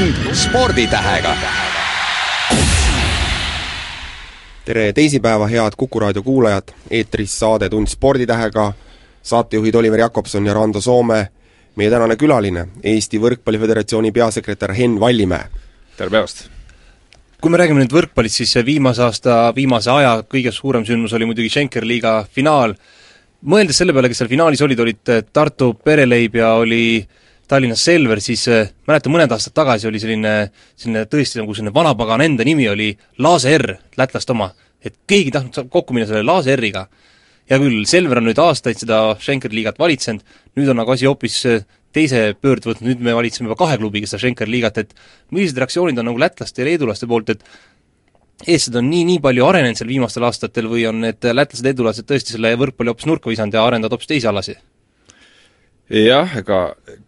tund sporditähega. tere teisipäeva, head Kuku raadio kuulajad, eetris saade Tund sporditähega, saatejuhid Oliver Jakobson ja Rando Soome, meie tänane külaline, Eesti Võrkpalliföderatsiooni peasekretär Henn Vallimäe. tere päevast! kui me räägime nüüd võrkpallist, siis viimase aasta, viimase aja kõige suurem sündmus oli muidugi Schenker liiga finaal, mõeldes selle peale, kes seal finaalis olid, olid Tartu Pereleib ja oli Tallinnas Selver, siis äh, mäletan, mõned aastad tagasi oli selline, selline tõesti nagu selline vanapagana enda nimi oli Laase R, lätlaste oma. et keegi ei tahtnud kokku minna selle Laase R-iga. hea küll, Selver on nüüd aastaid seda Schenkeri liigat valitsenud, nüüd on nagu asi hoopis äh, teise pöörde võtnud, nüüd me valitseme juba kahe klubiga seda Schenkeri liigat, et millised reaktsioonid on nagu lätlaste ja leedulaste poolt, et eestlased on nii, nii palju arenenud seal viimastel aastatel või on need lätlased-leedulased tõesti selle võrkpalli hoopis nurka visanud ja arendavad hoopis teisi alasid? Jah, ega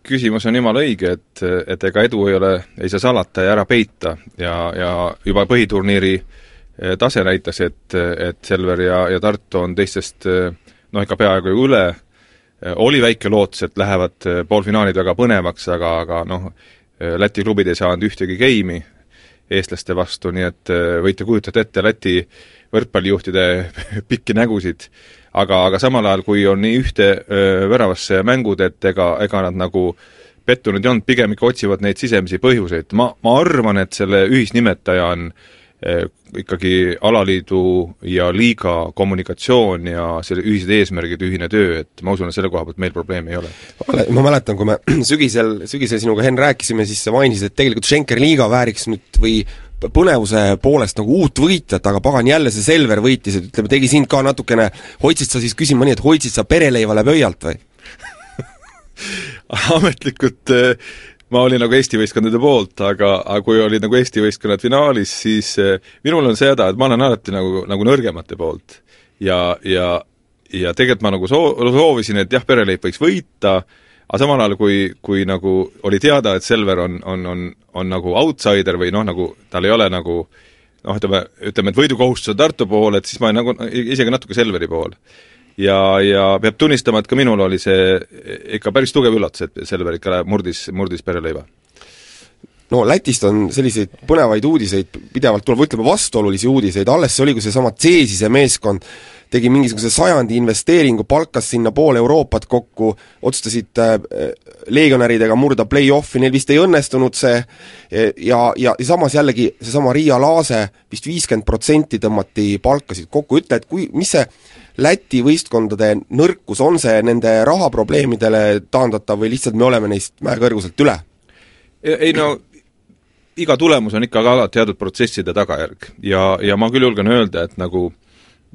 küsimus on jumala õige, et, et ega edu ei ole, ei saa salata ja ära peita. Ja, ja juba põhiturniiri eh, tase näitas, et, et Selver ja, ja Tartu on teistest noh, ikka peaaegu üle, oli väike lootus, et lähevad poolfinaalid väga põnevaks, aga, aga noh, Läti klubid ei saanud ühtegi geimi eestlaste vastu, nii et võite kujutada ette Läti võrkpallijuhtide pikki nägusid aga, aga samal ajal, kui on nii ühte öö, väravasse mängud, et ega, ega nad nagu pettunud ei olnud, pigem ikka otsivad neid sisemisi põhjuseid. ma, ma arvan, et selle ühisnimetaja on eh, ikkagi alaliidu ja liiga kommunikatsioon ja selle ühised eesmärgid, ühine töö, et ma usun, et selle koha pealt meil probleemi ei ole. ma mäletan, kui me sügisel, sügisel sinuga, Henn, rääkisime, siis sa mainisid, et tegelikult Schenkeri liiga vääriks nüüd või põnevuse poolest nagu uut võitjat, aga pagan, jälle see Selver võitis, et ütleme, tegi sind ka natukene, hoidsid sa siis küsima nii, et hoidsid sa pereleiva läbi öialt või ametlikult eh, ma olin nagu Eesti võistkondade poolt, aga, aga kui olid nagu Eesti võistkonnad finaalis, siis eh, minul on see häda, et ma olen alati nagu, nagu nõrgemate poolt. ja, ja, ja tegelikult ma nagu soo-, soovisin, et jah, pereleib võiks võita, aga samal ajal, kui, kui nagu oli teada, et Selver on, on, on, on nagu outsider või noh, nagu tal ei ole nagu noh, ütleme, ütleme, et võidukohustus on Tartu pool, et siis ma olin nagu isegi natuke Selveri pool. Ja, ja peab tunnistama, et ka minul oli see ikka päris tugev üllatus, et Selver ikka murdis, murdis pereleiva no Lätist on selliseid põnevaid uudiseid pidevalt tuleb, ütleme vastuolulisi uudiseid, alles see oli, kui seesama Ceesise meeskond tegi mingisuguse sajandi investeeringu, palkas sinna pool Euroopat kokku, otsustasid äh, legionäridega murda play-off'i, neil vist ei õnnestunud see ja, ja, ja samas jällegi seesama Riia Laase vist viiskümmend protsenti tõmmati palkasid kokku, ütle, et kui, mis see Läti võistkondade nõrkus, on see nende rahaprobleemidele taandatav või lihtsalt me oleme neist mäekõrguselt üle? ei no iga tulemus on ikkagi alati teatud protsesside tagajärg ja, ja ma küll julgen öelda, et nagu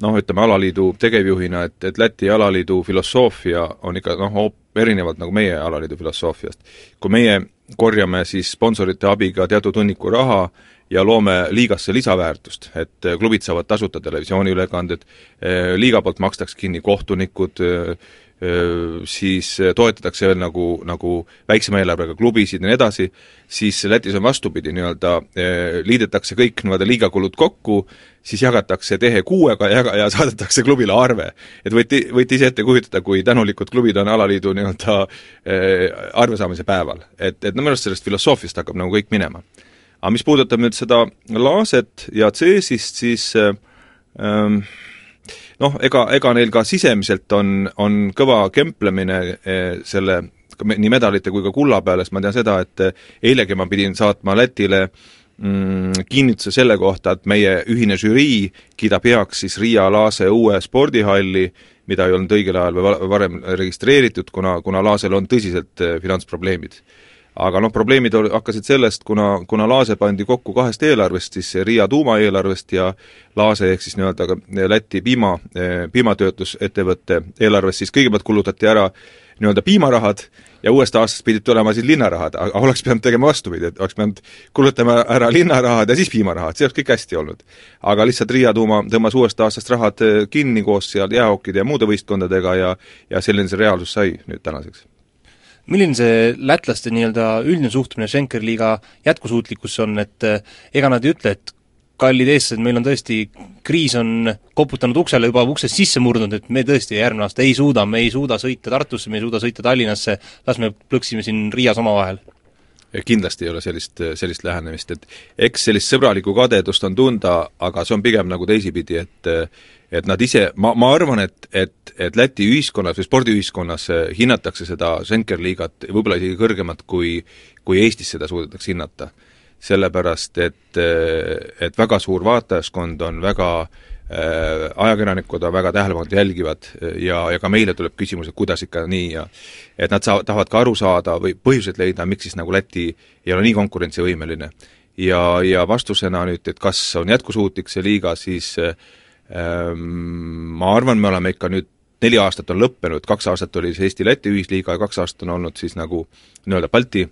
noh, ütleme alaliidu tegevjuhina, et, et Läti alaliidu filosoofia on ikka noh, erinevalt nagu meie alaliidu filosoofiast. kui meie korjame siis sponsorite abiga teatud hunniku raha ja loome liigasse lisaväärtust, et klubid saavad tasuta televisiooniülekanded, liiga poolt makstakse kinni kohtunikud, siis toetatakse veel nagu, nagu väiksema eelarvega klubisid ja nii edasi, siis Lätis on vastupidi, nii-öelda liidetakse kõik nii-öelda liigakulud kokku, siis jagatakse tehe kuuega ja, ja saadetakse klubile arve. et võite, võite ise ette kujutada, kui tänulikud klubid on alaliidu nii-öelda arve saamise päeval. et, et no minu arust sellest filosoofiast hakkab nagu kõik minema. Aga mis puudutab nüüd seda Laaset ja Ceesist, siis ähm, noh, ega, ega neil ka sisemiselt on, on kõva kemplemine eh, selle nii medalite kui ka kulla peale, sest ma tean seda, et eh, eilegi ma pidin saatma Lätile mm, kinnituse selle kohta, et meie ühine žürii kiidab heaks siis Riia Laase uue spordihalli, mida ei olnud õigel ajal või varem registreeritud, kuna, kuna Laasel on tõsiselt eh, finantsprobleemid aga noh, probleemid ol-, hakkasid sellest, kuna, kuna Laase pandi kokku kahest eelarvest, siis Riia tuumaeelarvest ja Laase ehk siis nii-öelda ka Läti piima, piimatöötlusettevõtte eelarvest, siis kõigepealt kulutati ära nii-öelda piimarahad ja uuest aastast pidid tulema siis linnarahad, aga oleks pidanud tegema vastupidi, et oleks pidanud kulutama ära linnarahad ja siis piimarahad, see oleks kõik hästi olnud. aga lihtsalt Riia tuuma tõmbas uuest aastast rahad kinni koos seal jäähookide ja muude võistkondadega ja ja selline see reaalsus sai nüüd tänaseks milline see lätlaste nii-öelda üldine suhtumine Schenkeri liiga jätkusuutlikkusse on, et eh, ega nad ei ütle, et kallid eestlased, meil on tõesti, kriis on koputanud uksele, juba uksest sisse murdunud, et me tõesti järgmine aasta ei suuda, me ei suuda sõita Tartusse, me ei suuda sõita Tallinnasse, las me plõksime siin Riias omavahel? kindlasti ei ole sellist, sellist lähenemist, et eks sellist sõbralikku kadedust on tunda, aga see on pigem nagu teisipidi, et et nad ise, ma, ma arvan, et, et, et Läti ühiskonnas või spordiühiskonnas hinnatakse seda Schenker-liigat võib-olla isegi kõrgemat, kui kui Eestis seda suudetakse hinnata. sellepärast, et, et väga suur vaatajaskond on väga äh, ajakirjanikud on väga tähelepanelikult jälgivad ja, ja ka meile tuleb küsimus, et kuidas ikka nii ja et nad saa-, tahavad ka aru saada või põhjuseid leida, miks siis nagu Läti ei ole nii konkurentsivõimeline. ja, ja vastusena nüüd, et kas on jätkusuutlik see liiga, siis ähm, ma arvan, me oleme ikka nüüd neli aastat on lõppenud, kaks aastat oli see Eesti-Läti ühisliiga ja kaks aastat on olnud siis nagu nii-öelda Balti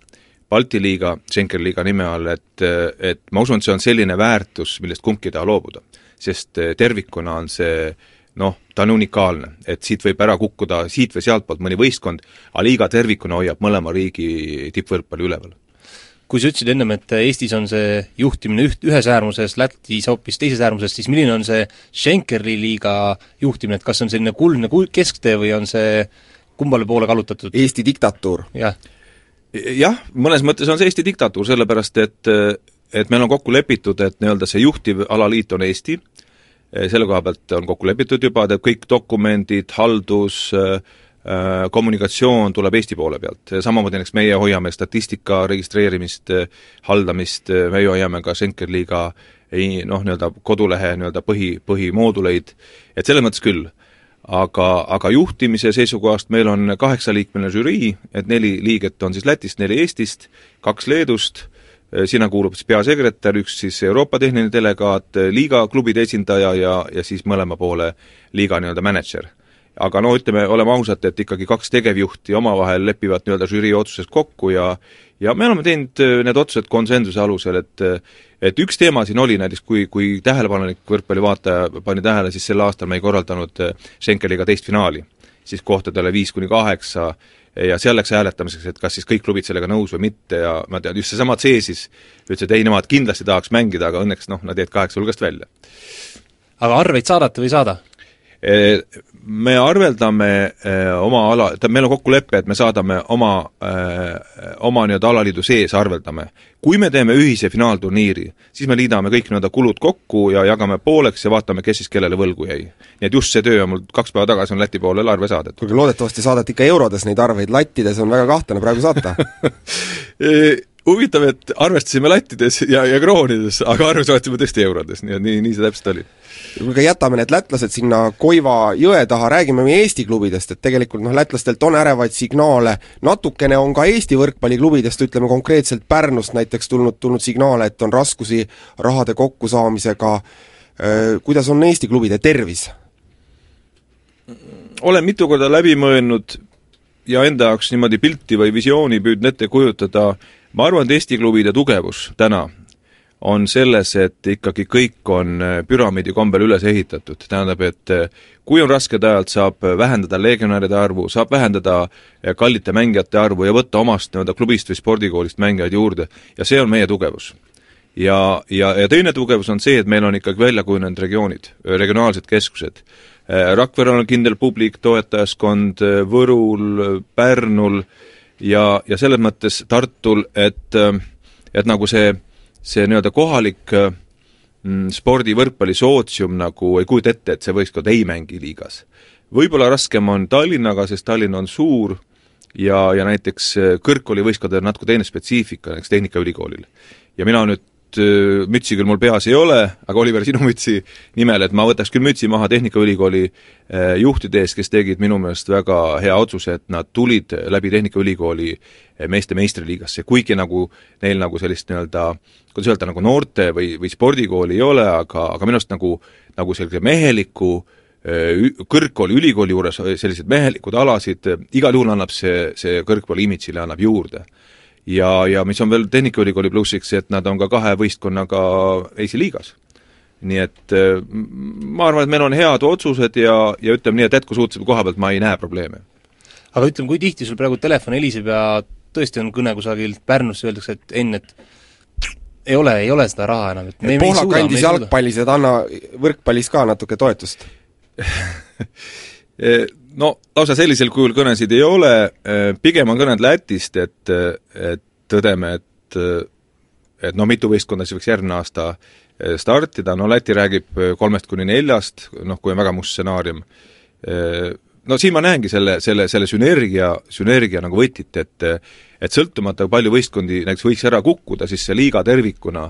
Balti liiga, Schenker liiga nime all, et, et ma usun, et see on selline väärtus, millest kumbki ei taha loobuda. sest tervikuna on see noh, ta on unikaalne, et siit võib ära kukkuda siit või sealtpoolt mõni võistkond, aga liiga tervikuna hoiab mõlema riigi tippvõrkpalli üleval kui sa ütlesid ennem, et Eestis on see juhtimine üht, ühes äärmuses, Lätis hoopis teises äärmuses, siis milline on see Schenkeri liiga juhtimine, et kas see on selline kuldne kesktee või on see kummale poole kallutatud? Eesti diktatuur. jah jah, mõnes mõttes on see Eesti diktatuur, sellepärast et et meil on kokku lepitud, et nii-öelda see juhtiv alaliit on Eesti, selle koha pealt on kokku lepitud juba, teeb kõik dokumendid, haldus, kommunikatsioon tuleb Eesti poole pealt, samamoodi näiteks meie hoiame statistika registreerimist, haldamist, meie hoiame ka Schenker liiga ei noh, nii-öelda kodulehe nii-öelda põhi, põhimooduleid, et selles mõttes küll. Aga, aga juhtimise seisukohast meil on kaheksaliikmeline žürii, et neli liiget on siis Lätist, neli Eestist, kaks Leedust, sinna kuulub siis peasekretär, üks siis Euroopa tehniline delegaat, liiga klubide esindaja ja, ja siis mõlema poole liiga nii-öelda mänedžer. Aga no ütleme, oleme ausad, et ikkagi kaks tegevjuhti omavahel lepivad nii-öelda žürii otsusest kokku ja ja me oleme teinud need otsused konsensuse alusel, et et üks teema siin oli näiteks, kui, kui tähelepanelik võrkpallivaataja pani tähele, siis sel aastal me ei korraldanud äh, Schenkeliga teist finaali. siis kohtadele viis kuni kaheksa ja seal läks hääletamiseks, et kas siis kõik klubid sellega nõus või mitte ja ma tean, just seesama C siis ütles, et ei, nemad kindlasti tahaks mängida, aga õnneks noh, nad jäid kaheksa hulgast välja. aga arveid saadate või ei saada? Me arveldame eh, oma ala, tähendab, meil on kokkulepe, et me saadame oma eh,, oma nii-öelda alaliidu sees arveldame. kui me teeme ühise finaalturniiri, siis me liidame kõik nii-öelda kulud kokku ja jagame pooleks ja vaatame, kes siis kellele võlgu jäi. nii et just see töö on mul kaks päeva tagasi on Läti poole arve saadetud. kuulge, loodetavasti saadate ikka eurodes neid arveid, lattides on väga kahtlane praegu saata huvitav, et arvestasime lattides ja, ja kroonides, aga arve saatsime tõesti eurodes, nii et nii, nii see täpselt oli. kuulge, jätame need lätlased sinna Koiva jõe taha, räägime meie Eesti klubidest, et tegelikult noh, lätlastelt on ärevaid signaale, natukene on ka Eesti võrkpalliklubidest, ütleme konkreetselt Pärnust näiteks tulnud, tulnud signaale, et on raskusi rahade kokkusaamisega, kuidas on Eesti klubide tervis? olen mitu korda läbi mõelnud ja enda jaoks niimoodi pilti või visiooni püüdnud ette kujutada, ma arvan, et Eesti klubide tugevus täna on selles, et ikkagi kõik on äh, püramiidi kombel üles ehitatud, tähendab, et äh, kui on rasked ajad, saab vähendada legionäride arvu, saab vähendada äh, kallite mängijate arvu ja võtta omast nii-öelda klubist või spordikoolist mängijaid juurde. Ja see on meie tugevus. ja, ja, ja teine tugevus on see, et meil on ikkagi välja kujunenud regioonid, regionaalsed keskused. Rakverel on kindel publik, toetajaskond, Võrul, Pärnul ja, ja selles mõttes Tartul, et, et nagu see, see nii-öelda kohalik mm, spordi, võrkpalli sootsium nagu ei kujuta ette, et see võistkond ei mängi liigas. võib-olla raskem on Tallinnaga, sest Tallinn on suur ja, ja näiteks kõrgkoolivõistkondadel on natuke teine spetsiifika, näiteks Tehnikaülikoolil. ja mina nüüd Äh, mütsi küll mul peas ei ole, aga Oliver, sinu mütsi nimel, et ma võtaks küll mütsi maha Tehnikaülikooli äh, juhtide ees, kes tegid minu meelest väga hea otsuse, et nad tulid läbi Tehnikaülikooli äh, meeste meistriliigasse, kuigi nagu neil nagu sellist nii-öelda kuidas öelda, nagu noorte või, või spordikooli ei ole, aga, aga minu arust nagu, nagu sellise meheliku kõrgkooli, ülikooli juures sellised mehelikud alasid, igal juhul annab see, see kõrgkooli imidžile annab juurde ja, ja mis on veel Tehnikaülikooli plussiks, et nad on ka kahe võistkonnaga Eesti liigas. nii et äh, ma arvan, et meil on head otsused ja, ja ütleme nii, et jätkusuutlikkuse koha pealt ma ei näe probleeme. aga ütleme, kui tihti sul praegu telefon heliseb ja tõesti on kõne kusagilt Pärnusse, öeldakse, et Enn, et ei ole, ei ole seda raha enam, et me, me Pohlak andis jalgpallis, et anna võrkpallis ka natuke toetust Eh, no lausa sellisel kujul kõnesid ei ole, eh, pigem on kõned Lätist, et, et tõdeme, et et noh, mitu võistkonda siis võiks järgmine aasta eh, startida, no Läti räägib eh, kolmest kuni neljast, noh kui on väga must stsenaarium, eh, no siin ma näengi selle, selle, selle sünergia, sünergia nagu võtit, et et sõltumata, kui palju võistkondi näiteks võiks ära kukkuda, siis see liiga tervikuna,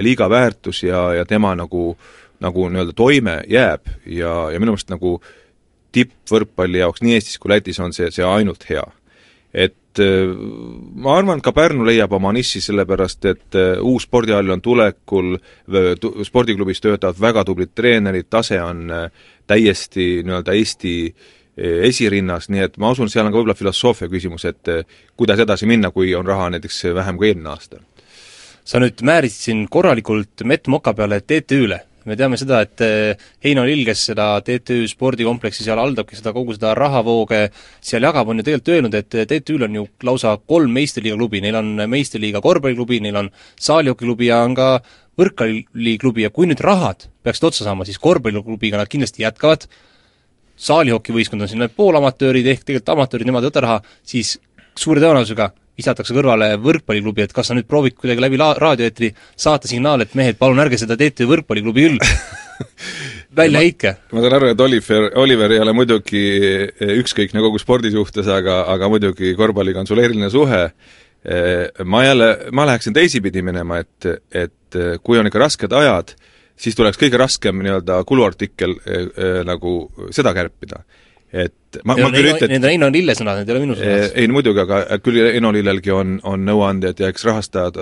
liiga väärtus ja, ja tema nagu, nagu nii-öelda toime jääb. Ja, ja minu meelest nagu tippvõrkpalli jaoks nii Eestis kui Lätis on see, see ainult hea. et Äh, ma arvan, ka Pärnu leiab oma niši, sellepärast et äh, uus spordihall on tulekul, spordiklubis töötavad väga tublid treenerid, tase on äh, täiesti nii-öelda Eesti esirinnas, nii et ma usun, seal on ka võib-olla filosoofia küsimus, et kuidas edasi minna, kui on raha näiteks vähem kui eelmine aasta. sa nüüd määrisid siin korralikult mett moka peale TTÜ-le me teame seda, et eh, Heino Lill, kes seda TTÜ spordikompleksi seal haldabki, seda kogu seda rahavooge seal jagab, on ju tegelikult öelnud, et TTÜ-l on ju lausa kolm meistriliiga klubi, neil on meistriliiga korvpalliklubi, neil on saalihokiklubi ja on ka võrkpalliklubi. Ja kui nüüd rahad peaksid otsa saama, siis korvpalliklubiga nad kindlasti jätkavad, saalihokivõistkond on siin poolamatöörid, ehk tegelikult amatöörid, nemad ei võta raha, siis suure tõenäosusega visatakse kõrvale võrkpalliklubi, et kas sa nüüd proovid kuidagi läbi la-, raadioeetri saata signaali, et mehed, palun ärge seda TTÜ võrkpalliklubi küll. Välja heitke. ma saan aru, et Oliver, Oliver ei ole muidugi ükskõikne kogu spordi suhtes, aga, aga muidugi korvpalliga on sul eriline suhe, ma jälle, ma läheksin teisipidi minema, et, et kui on ikka rasked ajad, siis tuleks kõige raskem nii-öelda kuluartikkel nagu seda kärpida et ma, ma küll ütlen Need on Eino Lille sõnad, need ei ole minu sõnad. ei no muidugi, aga küll Eino Lillelgi on, on nõuandjad ja eks rahastajad,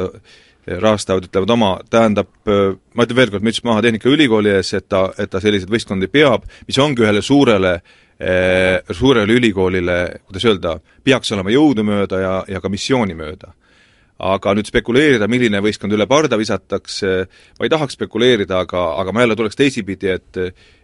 rahastajad ütlevad oma, tähendab, ma ütlen veel kord, müts maha Tehnikaülikooli ees, et ta, et ta selliseid võistkondi peab, mis ongi ühele suurele eh, suurele ülikoolile, kuidas öelda, peaks olema jõudumööda ja, ja ka missiooni mööda aga nüüd spekuleerida, milline võistkond üle parda visatakse, ma ei tahaks spekuleerida, aga, aga ma jälle tuleks teisipidi, et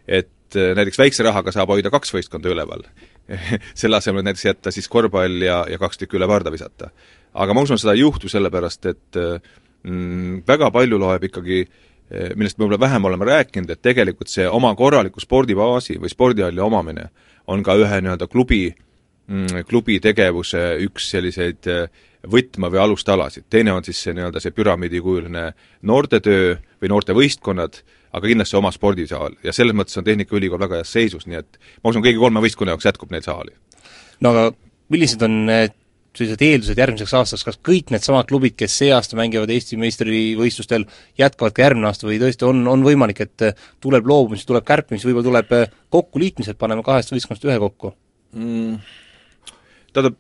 et äh, näiteks väikse rahaga saab hoida kaks võistkonda üleval selle asemel, et näiteks jätta siis korvpall ja, ja kaks tükki üle parda visata. aga ma usun, seda ei juhtu, sellepärast et äh, mm, väga palju loeb ikkagi äh, millest me võib-olla vähem oleme rääkinud, et tegelikult see oma korraliku spordibaasi või spordihalli omamine on ka ühe nii-öelda klubi, mm, klubi tegevuse üks selliseid võtme- või alustalasid. teine on siis see nii-öelda see püramiidikujuline noortetöö või noortevõistkonnad, aga kindlasti oma spordisaal ja selles mõttes on Tehnikaülikool väga heas seisus, nii et ma usun, kõigi kolme võistkonna jaoks jätkub neid saali. no aga millised on sellised eeldused järgmiseks aastaks, kas kõik needsamad klubid, kes see aasta mängivad Eesti meistrivõistlustel, jätkavad ka järgmine aasta või tõesti on, on võimalik, et tuleb loobumisi, tuleb kärpimisi, võib-olla tuleb kokkuliitmised, paneme kahest võistkonnast ühe kokku mm.? Tähendab,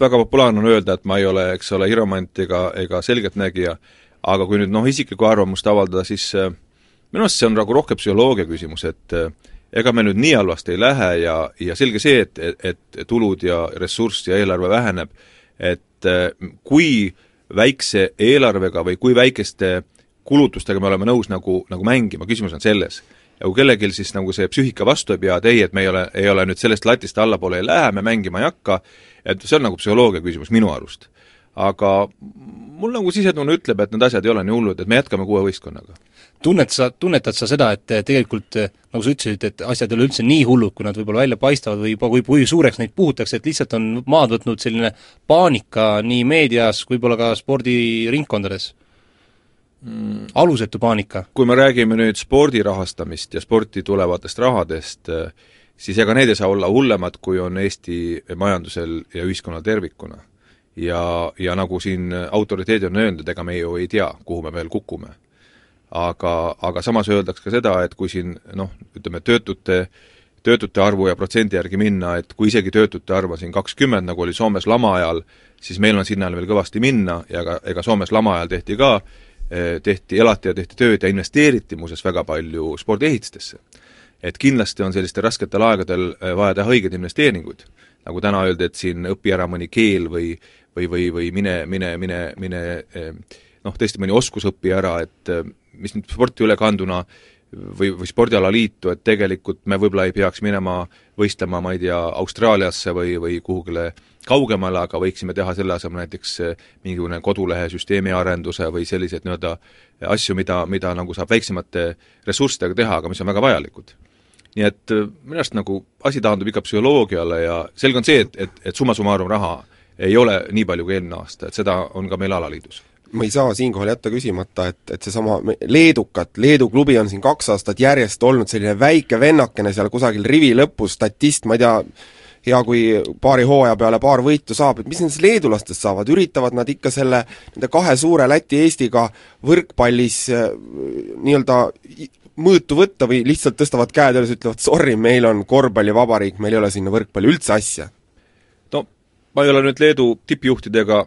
väga populaarne on öelda, et ma ei ole, eks ole, hiromant ega, ega selgeltnägija, aga kui nüüd noh, isiklikku arvamust avaldada, siis äh, minu arust see on nagu rohkem psühholoogia küsimus, et eh, ega me nüüd nii halvasti ei lähe ja, ja selge see, et, et, et tulud ja ressurss ja eelarve väheneb, et eh, kui väikse eelarvega või kui väikeste kulutustega me oleme nõus nagu, nagu mängima, küsimus on selles. Ja kui kellelgi siis nagu see psüühika vastu ei pea, et ei, et me ei ole, ei ole nüüd sellest latist allapoole ei lähe, me mängima ei hakka, et see on nagu psühholoogia küsimus minu arust. aga mul nagu sisetunne ütleb, et need asjad ei ole nii hullud, et me jätkame kuue võistkonnaga tunned sa, tunnetad sa seda, et tegelikult nagu sa ütlesid, et asjad ei ole üldse nii hullud, kui nad võib-olla välja paistavad või juba, kui, kui suureks neid puhutakse, et lihtsalt on maad võtnud selline paanika nii meedias võib-olla ka spordiringkondades mm.? alusetu paanika? kui me räägime nüüd spordi rahastamist ja sporti tulevatest rahadest, siis ega need ei saa olla hullemad, kui on Eesti majandusel ja ühiskonnal tervikuna. ja, ja nagu siin autoriteedid on öelnud, ega me ju ei tea, kuhu me veel kukume aga, aga samas öeldakse ka seda, et kui siin noh, ütleme töötute töötute arvu ja protsendi järgi minna, et kui isegi töötute arv on siin kakskümmend, nagu oli Soomes lama ajal, siis meil on sinnani veel kõvasti minna ja ka, ega Soomes lama ajal tehti ka, eh, tehti, elati ja tehti tööd ja investeeriti muuseas väga palju spordiehitistesse. et kindlasti on sellistel rasketel aegadel eh, vaja teha õigeid investeeringuid. nagu täna öeldi, et siin õpi ära mõni keel või või, või, või mine, mine, mine, mine eh, noh, tõesti mõni oskus õpi ära, et mis nüüd sporti üle kanduna või, või spordialaliitu, et tegelikult me võib-olla ei peaks minema võistlema, ma ei tea, Austraaliasse või, või kuhugile kaugemale, aga võiksime teha selle asemel näiteks mingisugune kodulehe süsteemi arenduse või selliseid nii-öelda asju, mida, mida nagu saab väiksemate ressurssidega teha, aga mis on väga vajalikud. nii et minu arust nagu asi taandub ikka psühholoogiale ja selge on see, et, et, et summa summarum raha ei ole nii palju kui eelmine aasta, et seda on ka meil alaliidus ma ei saa siinkohal jätta küsimata, et, et seesama Leedukat, Leedu klubi on siin kaks aastat järjest olnud selline väike vennakene seal kusagil rivi lõpus, statist, ma ei tea, hea, kui paari hooaja peale paar võitu saab, et mis nendest leedulastest saavad, üritavad nad ikka selle, nende kahe suure Läti-Eestiga võrkpallis äh, nii-öelda mõõtu võtta või lihtsalt tõstavad käed üles, ütlevad sorry, meil on korvpallivabariik, meil ei ole sinna võrkpalli üldse asja? no ma ei ole nüüd Leedu tippjuhtidega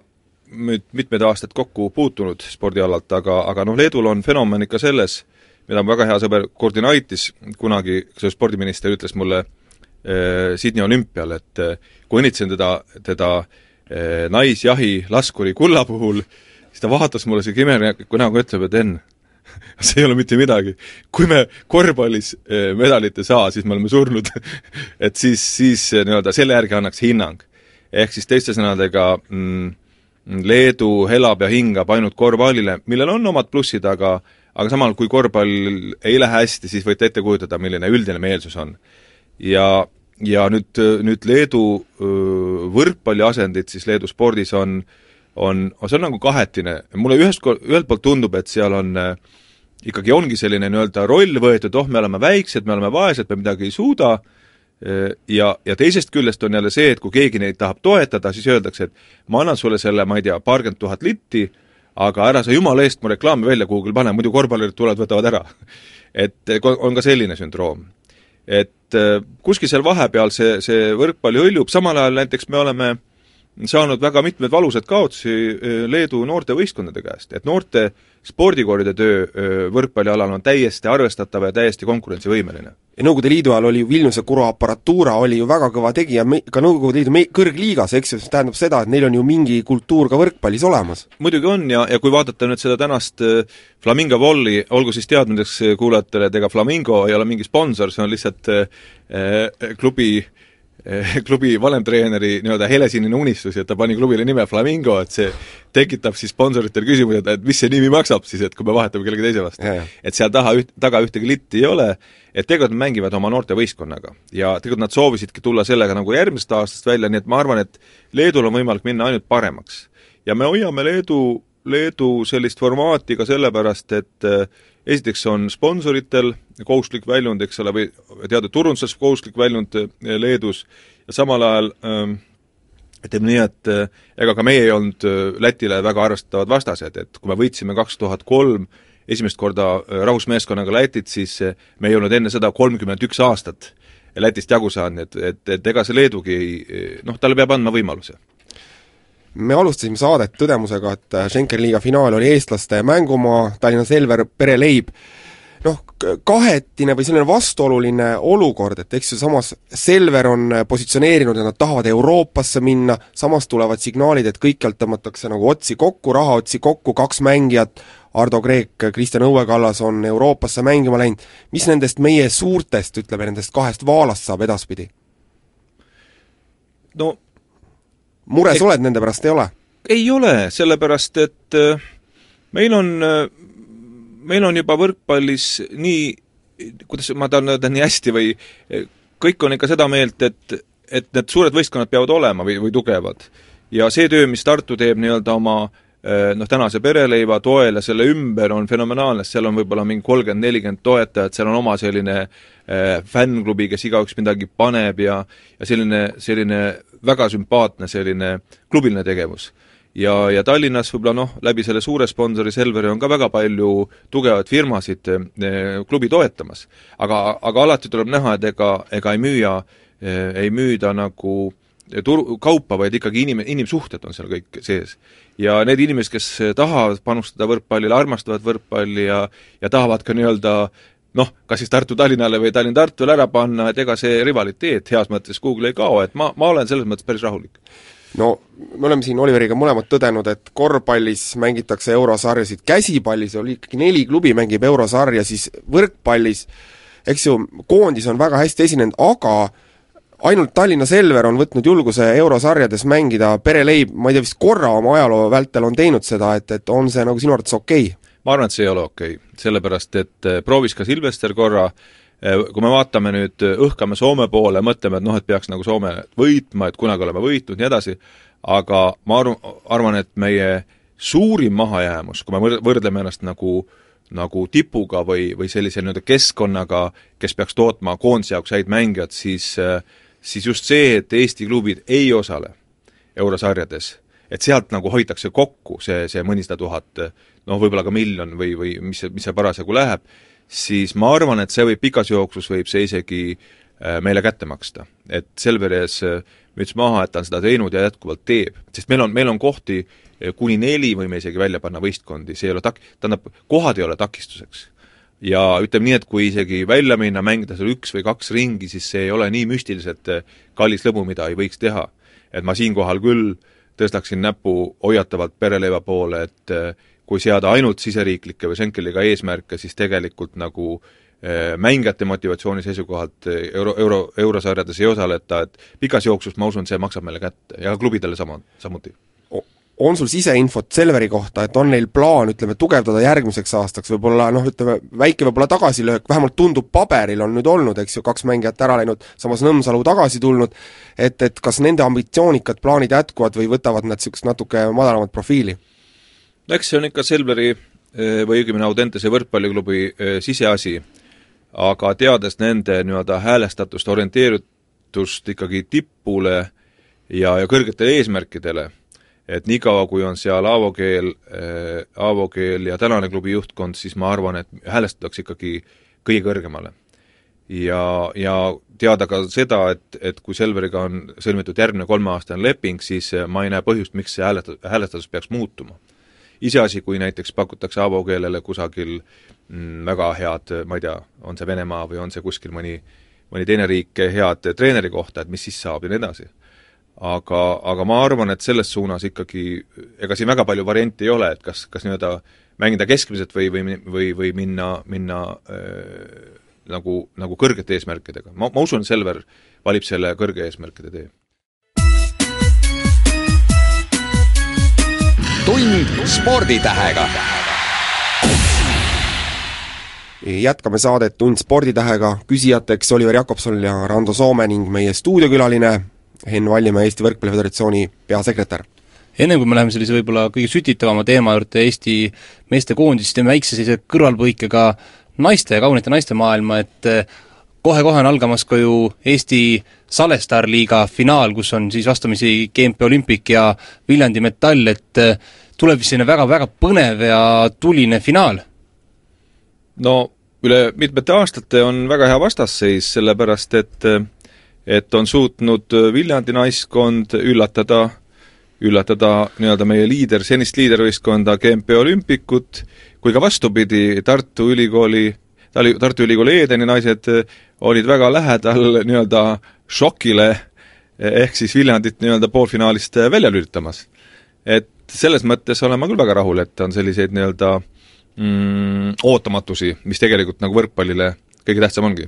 nüüd mitmed aastad kokku puutunud spordialalt, aga, aga noh, Leedul on fenomen ikka selles, mida mu väga hea sõber Koordinaitis kunagi, see spordiminister ütles mulle äh, Sydney olümpial, et äh, kui õnnitlesin teda, teda äh, naisjahi laskuri kulla puhul, siis ta vaatas mulle sihuke imelik näoga, ütleb, et Enn, see ei ole mitte midagi. kui me korvpallis äh, medalit ei saa, siis me oleme surnud et siis, siis äh, nii-öelda selle järgi annaks hinnang. ehk siis teiste sõnadega mm, Leedu elab ja hingab ainult korvpallile, millel on omad plussid, aga aga samal, kui korvpall ei lähe hästi, siis võite ette kujutada, milline üldine meelsus on. ja, ja nüüd, nüüd Leedu võrkpalli asendid siis Leedu spordis on, on, see on nagu kahetine, mulle ühest, ühelt poolt tundub, et seal on ikkagi ongi selline nii-öelda roll võetud, oh, me oleme väiksed, me oleme vaesed, me midagi ei suuda, ja, ja teisest küljest on jälle see, et kui keegi neid tahab toetada, siis öeldakse, et ma annan sulle selle, ma ei tea, paarkümmend tuhat litti, aga ära sa jumala eest mu reklaami välja kuhugi pane, muidu korvpallurid tulevad, võtavad ära. et on ka selline sündroom. et äh, kuskil seal vahepeal see, see võrkpall hõljub, samal ajal näiteks me oleme saanud väga mitmeid valusaid kaotusi äh, Leedu noortevõistkondade käest, et noorte spordikoolide töö äh, võrkpallialal on täiesti arvestatav ja täiesti konkurentsivõimeline ja Nõukogude Liidu ajal oli ju Vilniuse Kuro aparatuura oli ju väga kõva tegija ka Nõukogude Liidu kõrgliigas, eks ju, see tähendab seda, et neil on ju mingi kultuur ka võrkpallis olemas. muidugi on ja, ja kui vaadata nüüd seda tänast äh, Flamingo Volli, olgu siis teadmiseks kuulajatele, et ega Flamingo ei ole mingi sponsor, see on lihtsalt äh, klubi äh, klubi vanemtreeneri nii-öelda helesinine unistus ja ta pani klubile nime Flamingo, et see tekitab siis sponsoritel küsimuse, et mis see nimi maksab siis, et kui me vahetame kellegi teise vastu. et seal taha üht, taga ühtegi litti ei ole, et tegelikult nad mängivad oma noortevõistkonnaga. ja tegelikult nad soovisidki tulla sellega nagu järgmisest aastast välja, nii et ma arvan, et Leedul on võimalik minna ainult paremaks. ja me hoiame Leedu, Leedu sellist formaati ka sellepärast, et äh, esiteks on sponsoritel kohustuslik väljund, eks ole, või teatud turunduses kohustuslik väljund eh, Leedus. Ja samal ajal ähm, ütleme nii, et äh, ega ka meie ei olnud äh, Lätile väga arvestatavad vastased, et kui me võitsime kaks tuhat kolm esimest korda äh, rahvusmeeskonnaga Lätit, siis me ei olnud enne seda kolmkümmend üks aastat Lätist jagu saanud, et, et, et ega see Leedugi noh, talle peab andma võimaluse me alustasime saadet tõdemusega, et Schenker liiga finaal oli eestlaste mängumaa, Tallinna Selver, pereleib, noh, kahetine või selline vastuoluline olukord, et eks ju samas Selver on positsioneerinud, et nad tahavad Euroopasse minna, samas tulevad signaalid, et kõikjalt tõmmatakse nagu otsi kokku, rahaotsi kokku, kaks mängijat, Ardo Kreek, Kristjan Õuekallas on Euroopasse mängima läinud, mis nendest meie suurtest, ütleme, nendest kahest vaalast saab edaspidi? no mures Eks... oled nende pärast, ei ole? ei ole, sellepärast et äh, meil on, äh, meil on juba võrkpallis nii, kuidas ma tahan öelda, nii hästi või äh, kõik on ikka seda meelt, et, et need suured võistkonnad peavad olema või, või tugevad. ja see töö, mis Tartu teeb nii-öelda oma noh, tänase pereleiva toel ja selle ümber on fenomenaalne, sest seal on võib-olla mingi kolmkümmend, nelikümmend toetajat, seal on oma selline äh, fännklubi, kes igaüks midagi paneb ja ja selline, selline väga sümpaatne selline klubiline tegevus. ja, ja Tallinnas võib-olla noh, läbi selle suure sponsori Selveri on ka väga palju tugevaid firmasid eh, klubi toetamas. aga, aga alati tuleb näha, et ega, ega ei müüa eh,, ei müüda nagu tur-, kaupa, vaid ikkagi inim-, inimsuhted on seal kõik sees. ja need inimesed, kes tahavad panustada võrkpallile, armastavad võrkpalli ja ja tahavad ka nii-öelda noh, kas siis Tartu-Tallinnale või Tallinn-Tartule ära panna, et ega see rivaliteet heas mõttes kuhugi ei kao, et ma, ma olen selles mõttes päris rahulik. no me oleme siin Oliveriga mõlemad tõdenud, et korvpallis mängitakse eurosarjasid, käsipallis oli ikkagi neli klubi mängib eurosarja, siis võrkpallis eks ju, koondis on väga hästi esinenud, aga ainult Tallinna Selver on võtnud julguse eurosarjades mängida, pereleib, ma ei tea, vist korra oma ajaloo vältel on teinud seda, et, et on see nagu sinu arvates okei okay?? Ma arvan, et see ei ole okei okay., sellepärast et eh, proovis ka Silvester korra, eh, kui me vaatame nüüd, eh, õhkame Soome poole, mõtleme, et noh, et peaks nagu Soome võitma, et kunagi oleme võitnud, nii edasi, aga ma arv-, arvan, et meie suurim mahajäämus, kui me võr-, võrdleme ennast nagu nagu tipuga või, või sellise nii-öelda keskkonnaga, kes peaks tootma koondise jaoks häid mängijad, siis siis just see, et Eesti klubid ei osale eurosarjades, et sealt nagu hoitakse kokku see, see mõnisada tuhat, noh, võib-olla ka miljon või, või mis, mis see parasjagu läheb, siis ma arvan, et see võib pikas jooksus, võib see isegi äh, meile kätte maksta. et Selveres äh, müts maha, et ta on seda teinud ja jätkuvalt teeb, sest meil on, meil on kohti äh, kuni neli võime isegi välja panna võistkondi, see ei ole tak-, tähendab, kohad ei ole takistuseks. ja ütleme nii, et kui isegi välja minna, mängida seal üks või kaks ringi, siis see ei ole nii müstiliselt kallis lõbu, mida ei võiks teha. et ma siinkohal küll tõstaksin näpu hoiatavalt pereleiva poole, et kui seada ainult siseriiklikke või Schenkeliga eesmärke, siis tegelikult nagu eh, mängijate motivatsiooni seisukohalt eh, euro, euro, eurosarjades ei osaleta, et pikas jooksus ma usun, see maksab meile kätte ja klubidele sama, samuti on sul siseinfot Selveri kohta, et on neil plaan, ütleme, tugevdada järgmiseks aastaks, võib-olla noh, ütleme, väike võib-olla tagasilöök, vähemalt tundub, paberil on nüüd olnud, eks ju, kaks mängijat ära läinud, samas Nõmsalu tagasi tulnud, et, et kas nende ambitsioonikad plaanid jätkuvad või võtavad nad niisugust natuke madalamat profiili? no eks see on ikka Selveri eh, või õigemini Audentese võrkpalliklubi eh, siseasi, aga teades nende nii-öelda häälestatust, orienteeritust ikkagi tipule ja, ja kõrgetele eesmärkidele, et niikaua, kui on seal Aavo Keel äh,, Aavo Keel ja tänane klubi juhtkond, siis ma arvan, et häälestatakse ikkagi kõige kõrgemale. ja, ja teada ka seda, et, et kui Selveriga on sõlmitud järgmine kolmeaastane leping, siis ma ei näe põhjust, miks see hääleta-, häälestatus peaks muutuma iseasi, kui näiteks pakutakse avo keelele kusagil mm, väga head, ma ei tea, on see Venemaa või on see kuskil mõni, mõni teine riik head treeneri kohta, et mis siis saab ja nii edasi. Aga, aga ma arvan, et selles suunas ikkagi, ega siin väga palju variante ei ole, et kas, kas nii-öelda mängida keskmiselt või, või, või, või minna, minna äh, nagu, nagu kõrgete eesmärkidega. ma, ma usun, Selver valib selle kõrge eesmärkide tee tund sporditähega. jätkame saadet Tund sporditähega, küsijateks Oliver Jakobson ja Rando Soome ning meie stuudiokülaline Henn Vallimäe, Eesti Võrkpalli Föderatsiooni peasekretär enne kui me läheme sellise võib-olla kõige sütitavama teema juurde, Eesti meestekoondis, teeme väikse sellise kõrvalpõike ka naiste ja kaunite naiste maailma, et kohe-kohe on algamas ka ju Eesti Salestar liiga finaal, kus on siis vastamisi GMP Olympic ja Viljandi Metall, et äh, tuleb vist selline väga-väga põnev ja tuline finaal? no üle mitmete aastate on väga hea vastasseis, sellepärast et et on suutnud Viljandi naiskond üllatada, üllatada nii-öelda meie liider, senist liidervõistkonda GMP Olümpikut, kui ka vastupidi, Tartu Ülikooli, Tartu Ülikooli Edeni naised olid väga lähedal nii-öelda šokile, ehk siis Viljandit nii-öelda poolfinaalist välja lülitamas. et selles mõttes olen ma küll väga rahul, et on selliseid nii-öelda mm, ootamatusi, mis tegelikult nagu võrkpallile kõige tähtsam ongi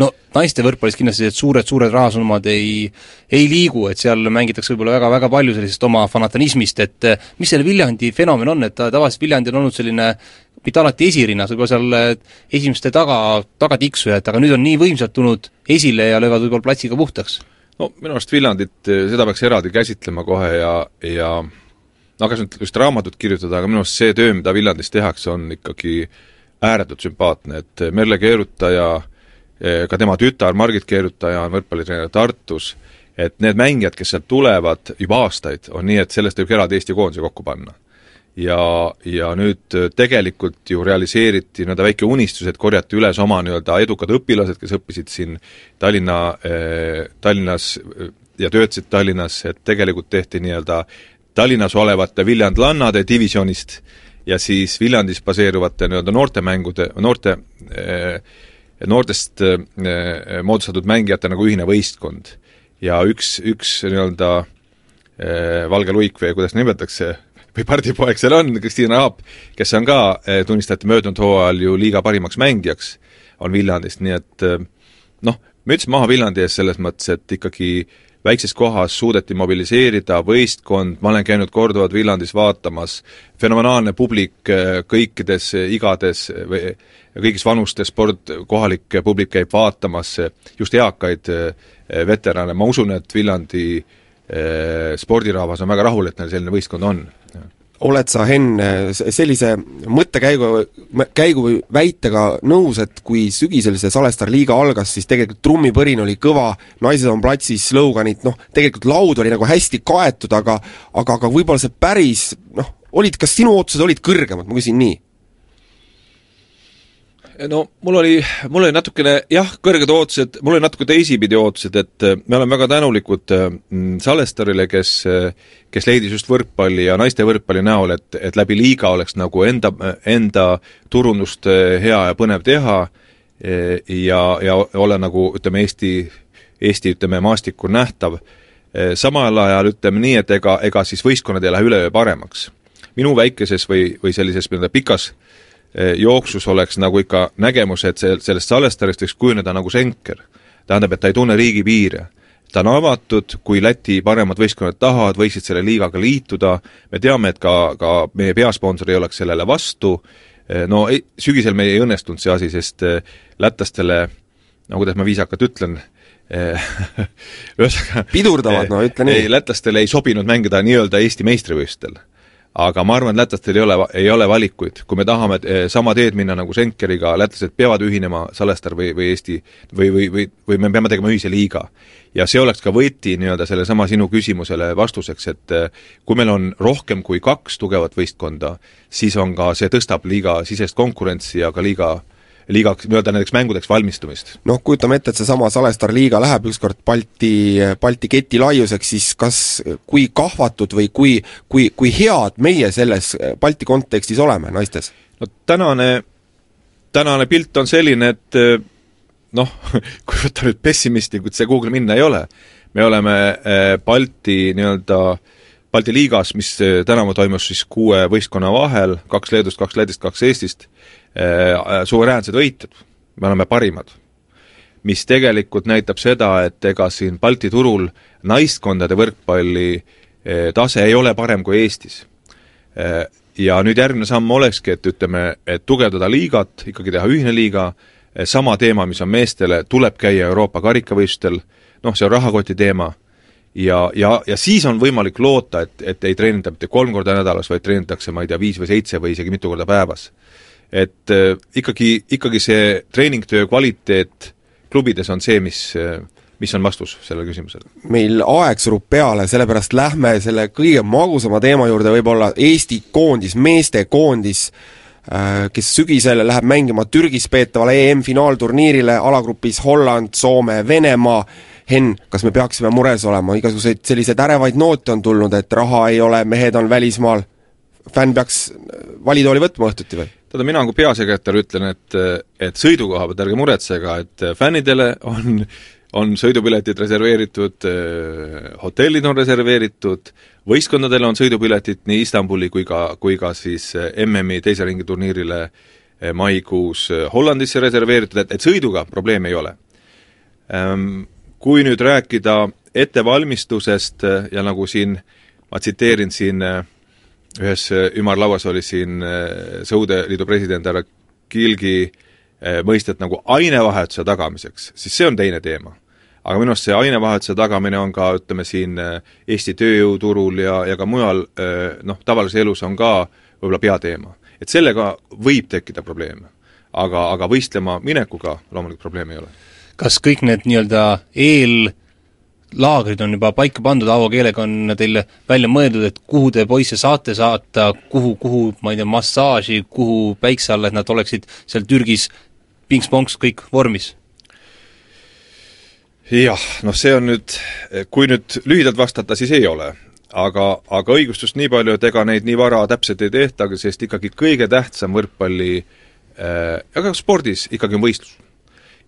no naiste võrkpallis kindlasti need suured-suured rahasummad ei, ei liigu, et seal mängitakse võib-olla väga-väga palju sellisest oma fanatanismist, et mis selle Viljandi fenomen on, et ta tavaliselt Viljandi on olnud selline mitte alati esirinnas, võib-olla seal esimeste taga, tagatiksujad, aga nüüd on nii võimsalt tulnud esile ja löövad võib-olla platsiga puhtaks? no minu arust Viljandit, seda peaks eraldi käsitlema kohe ja, ja no kas nüüd just raamatut kirjutada, aga minu arust see töö, mida Viljandis tehakse, on ikkagi ääretult sümpaatne, et Merle Keerutaja äh, Eh, ka tema tütar Margit Keerutaja on võrkpallitreener Tartus, et need mängijad, kes sealt tulevad juba aastaid, on nii, et sellest võib eraldi Eesti koondise kokku panna. ja, ja nüüd tegelikult ju realiseeriti nii-öelda väike unistus, et korjati üles oma nii-öelda edukad õpilased, kes õppisid siin Tallinna eh,, Tallinnas ja töötasid Tallinnas, et tegelikult tehti nii-öelda Tallinnas olevate viljandlannade divisjonist ja siis Viljandis baseeruvate nii-öelda noortemängude, noorte eh, noortest äh, äh, moodustatud mängijate nagu ühine võistkond. ja üks, üks nii-öelda äh, valge luik või kuidas nimetatakse, või pardipoeg seal on, Kristiina Aap, kes on ka, tunnistati möödunud hooajal ju liiga parimaks mängijaks, on Viljandist, nii et noh, müts maha Viljandi ees selles mõttes, et ikkagi väikses kohas suudeti mobiliseerida võistkond, ma olen käinud korduvalt Viljandis vaatamas, fenomenaalne publik kõikides igades või kõigis vanustes sport, kohalik publik käib vaatamas just eakaid eh, veterane, ma usun, et Viljandi spordirahvas on väga rahul, et neil selline võistkond on. oled sa, Henn, sellise mõttekäigu, käigu või väitega nõus, et kui sügisel see Salestar liiga algas, siis tegelikult trummipõrin oli kõva, naised on platsil, sloganid, noh, tegelikult laud oli nagu hästi kaetud, aga aga, aga võib-olla see päris noh, olid, kas sinu ootused olid kõrgemad, ma küsin nii no mul oli, mul oli natukene jah, kõrged ootused, mul oli natuke teisipidi ootused, et äh, me oleme väga tänulikud äh, mm, Salestarile, kes äh, kes leidis just võrkpalli ja naiste võrkpalli näol, et, et läbi liiga oleks nagu enda, enda turundust hea ja põnev teha ja, ja olla nagu ütleme, Eesti, Eesti ütleme, maastikul nähtav. samal ajal ütleme nii, et ega, ega siis võistkonnad ei lähe üleöö paremaks. minu väikeses või, või sellises nii-öelda pikas jooksus oleks nagu ikka nägemus, et see, sellest Salestarist võiks kujuneda nagu Schenker. tähendab, et ta ei tunne riigipiire. ta on avatud, kui Läti paremad võistkonnad tahavad, võiksid selle liigaga liituda, me teame, et ka, ka meie peasponsor ei oleks sellele vastu, eh, no ei, sügisel meil ei õnnestunud see asi, sest eh, lätlastele, no kuidas ma viisakalt ütlen, ühesõnaga pidurdavad, no ütle nii. ei, lätlastele ei sobinud mängida nii-öelda Eesti meistrivõistlustel aga ma arvan, et lätlastel ei ole, ei ole valikuid, kui me tahame eh, sama teed minna nagu Schenkeriga, lätlased peavad ühinema, Salestar või, või Eesti või, või, või, või me peame tegema ühise liiga. ja see oleks ka võti nii-öelda sellesama sinu küsimusele vastuseks, et eh, kui meil on rohkem kui kaks tugevat võistkonda, siis on ka, see tõstab liiga sisest konkurentsi ja ka liiga liiga, nii-öelda nendeks mängudeks valmistumist? noh, kujutame ette, et seesama Salestar liiga läheb ükskord Balti, Balti keti laiuseks, siis kas, kui kahvatud või kui, kui, kui head meie selles Balti kontekstis oleme naistes? no tänane, tänane pilt on selline, et noh, kui võtta nüüd pessimistlikult, see kuhugi minna ei ole. me oleme eh, Balti nii-öelda Balti liigas, mis eh, tänavu toimus siis kuue võistkonna vahel, kaks Leedust, kaks Lätist, kaks Eestist, Äh, äh, suveräänsed võitjad, me oleme parimad. mis tegelikult näitab seda, et ega siin Balti turul naiskondade võrkpalli äh, tase ei ole parem kui Eestis. Ja nüüd järgmine samm olekski, et ütleme, et tugevdada liigat, ikkagi teha ühine liiga, sama teema, mis on meestele, tuleb käia Euroopa karikavõistlustel, noh, see on rahakoti teema, ja, ja, ja siis on võimalik loota, et, et ei treenita mitte kolm korda nädalas, vaid treenitakse, ma ei tea, viis või seitse või isegi mitu korda päevas et äh, ikkagi, ikkagi see treeningtöö kvaliteet klubides on see, mis äh, mis on vastus sellele küsimusele? meil aeg surub peale, sellepärast lähme selle kõige magusama teema juurde, võib-olla Eesti koondis, meestekoondis, äh, kes sügisel läheb mängima Türgis peetavale EM-finaalturniirile, alagrupis Holland, Soome, Venemaa, Henn, kas me peaksime mures olema, igasuguseid selliseid ärevaid noote on tulnud, et raha ei ole, mehed on välismaal, fänn peaks valitooli võtma õhtuti või? Tead, mina kui peasekretär ütlen, et, et sõidukoha pealt ärge muretsege, et fännidele on on sõidupiletid reserveeritud, hotellid on reserveeritud, võistkondadele on sõidupiletid nii Istanbuli kui ka, kui ka siis MM-i teise ringi turniirile maikuus Hollandisse reserveeritud, et, et sõiduga probleemi ei ole. Ehm, kui nüüd rääkida ettevalmistusest ja nagu siin ma tsiteerin siin äh, ühes äh, ümarlauas oli siin äh, Sõudeliidu president härra Kilgi äh, mõistet nagu ainevahetuse tagamiseks, siis see on teine teema. aga minu arust see ainevahetuse tagamine on ka, ütleme siin Eesti tööjõuturul ja, ja ka mujal noh, tavalises elus on ka võib-olla peateema. et sellega võib tekkida probleeme. aga, aga võistlema minekuga loomulikult probleemi ei ole. kas kõik need nii-öelda eel- laagrid on juba paika pandud, Aavo keelega on teil välja mõeldud, et kuhu te poisse saate saata, kuhu, kuhu, ma ei tea, massaaži, kuhu päikse alla, et nad oleksid seal Türgis pinks-ponks kõik vormis? jah, noh see on nüüd, kui nüüd lühidalt vastata, siis ei ole. aga, aga õigustust nii palju, et ega neid nii vara täpselt ei tehta, sest ikkagi kõige tähtsam võrkpalli äh, aga spordis ikkagi on võistlus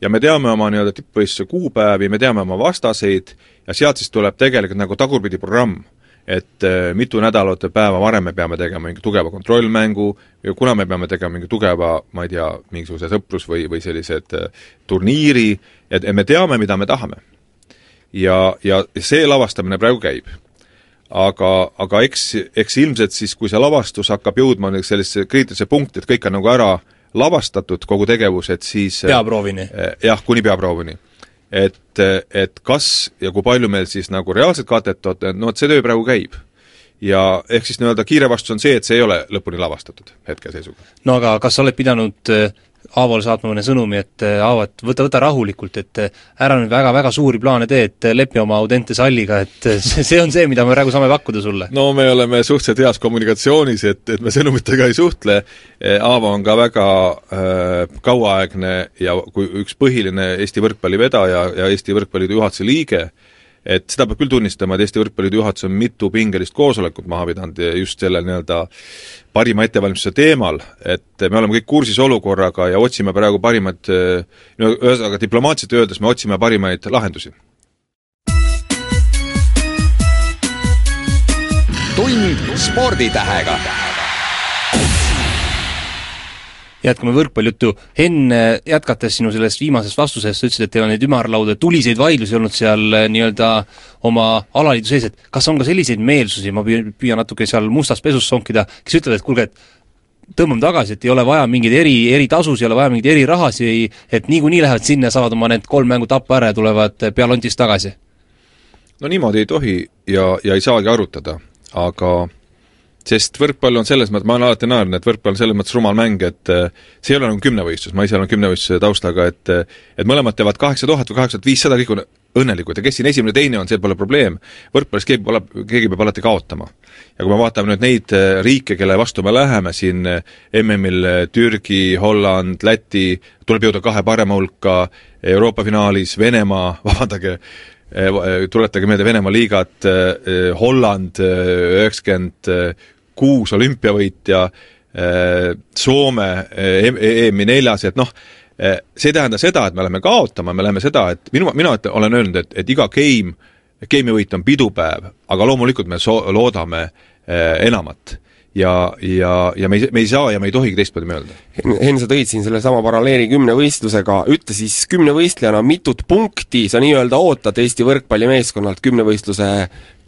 ja me teame oma nii-öelda tippvõistluse kuupäevi, me teame oma vastaseid ja sealt siis tuleb tegelikult nagu tagurpidi programm. et äh, mitu nädalat või päeva varem me peame tegema mingi tugeva kontrollmängu ja kuna me peame tegema mingi tugeva, ma ei tea, mingisuguse sõprus- või, või sellised äh, turniiri, et me teame, mida me tahame. ja, ja see lavastamine praegu käib aga, aga eks, eks ilmselt siis, kui see lavastus hakkab jõudma sellisesse kriitilisse punkti, et kõik on nagu ära lavastatud, kogu tegevus, et siis peaproovini? jah, kuni peaproovini et, et kas ja kui palju meil siis nagu reaalset katet on, no vot see töö praegu käib ja ehk siis nii-öelda kiire vastus on see, et see ei ole lõpuni lavastatud hetkeseisuga. no aga kas sa oled pidanud Aavole saatma mõne sõnumi, et äh, Aavo, et võta, võta rahulikult, et äh, ära nüüd väga-väga suuri plaane tee, et lepi oma Audente salliga, et see, on see, mida me praegu saame pakkuda sulle. no me oleme suhteliselt heas kommunikatsioonis, et, et me sõnumitega ei suhtle, Aavo on ka väga äh, kauaaegne ja kui üks põhiline Eesti võrkpalli vedaja ja Eesti Võrkpalliliidu juhatuse liige, et seda peab küll tunnistama, et Eesti Võrkpalliliidu juhatus on mitu pingelist koosolekut maha pidanud just selle nii-öelda parima ettevalmistuse teemal, et me oleme kõik kursis olukorraga ja otsime praegu parimaid, no ühesõnaga diplomaatiliselt öeldes me otsime parimaid lahendusi. tund sporditähega jätkame võrkpallijuttu. Henn, jätkates sinu sellest viimasest vastusest, sa ütlesid, et teil on neid ümarlauda, tuliseid vaidlusi olnud seal eh, nii-öelda oma alaliidu sees, et kas on ka selliseid meelsusi, ma püüan, natuke seal mustas pesus sonkida, kes ütlevad, et kuulge, et tõmbame tagasi, et ei ole vaja mingeid eri, eritasusid, ei ole vaja mingeid erirahasid, et niikuinii lähevad sinna, saavad oma need kolm mängu tappa ära ja tulevad pealondist tagasi? no niimoodi ei tohi ja, ja ei saagi arutada, aga sest võrkpall on selles mõttes, ma olen alati naernud, et võrkpall on selles mõttes rumal mäng, et äh, see ei ole nagu kümnevõistlus, ma ise olen kümnevõistluse taustaga, et äh, et mõlemad teevad kaheksa tuhat või kaheksa tuhat viissada, kõik on õnnelikud ja kes siin esimene, teine on, see pole probleem. võrkpallis keegi pole, keegi peab alati kaotama. ja kui me vaatame nüüd neid äh, riike, kelle vastu me läheme siin MM-il, Türgi, Holland, Läti, tuleb jõuda kahe parema hulka, Euroopa finaalis Venemaa, vabandage, tuletage meelde Venemaa liigat, Holland üheksakümmend kuus olümpiavõitja, äh, Soome EM-i neljas, et noh, äh, see ei tähenda seda, et me läheme kaotama, me läheme seda, et minu, mina olen öelnud, et, et iga game, game'i võit on pidupäev, aga loomulikult me so-, loodame äh, enamat ja, ja, ja me ei, me ei saa ja me ei tohigi teistmoodi mõelda. Henn, sa tõid siin sellesama paralleeli kümnevõistlusega, ütle siis kümnevõistlejana, mitut punkti sa nii-öelda ootad Eesti võrkpallimeeskonnalt kümnevõistluse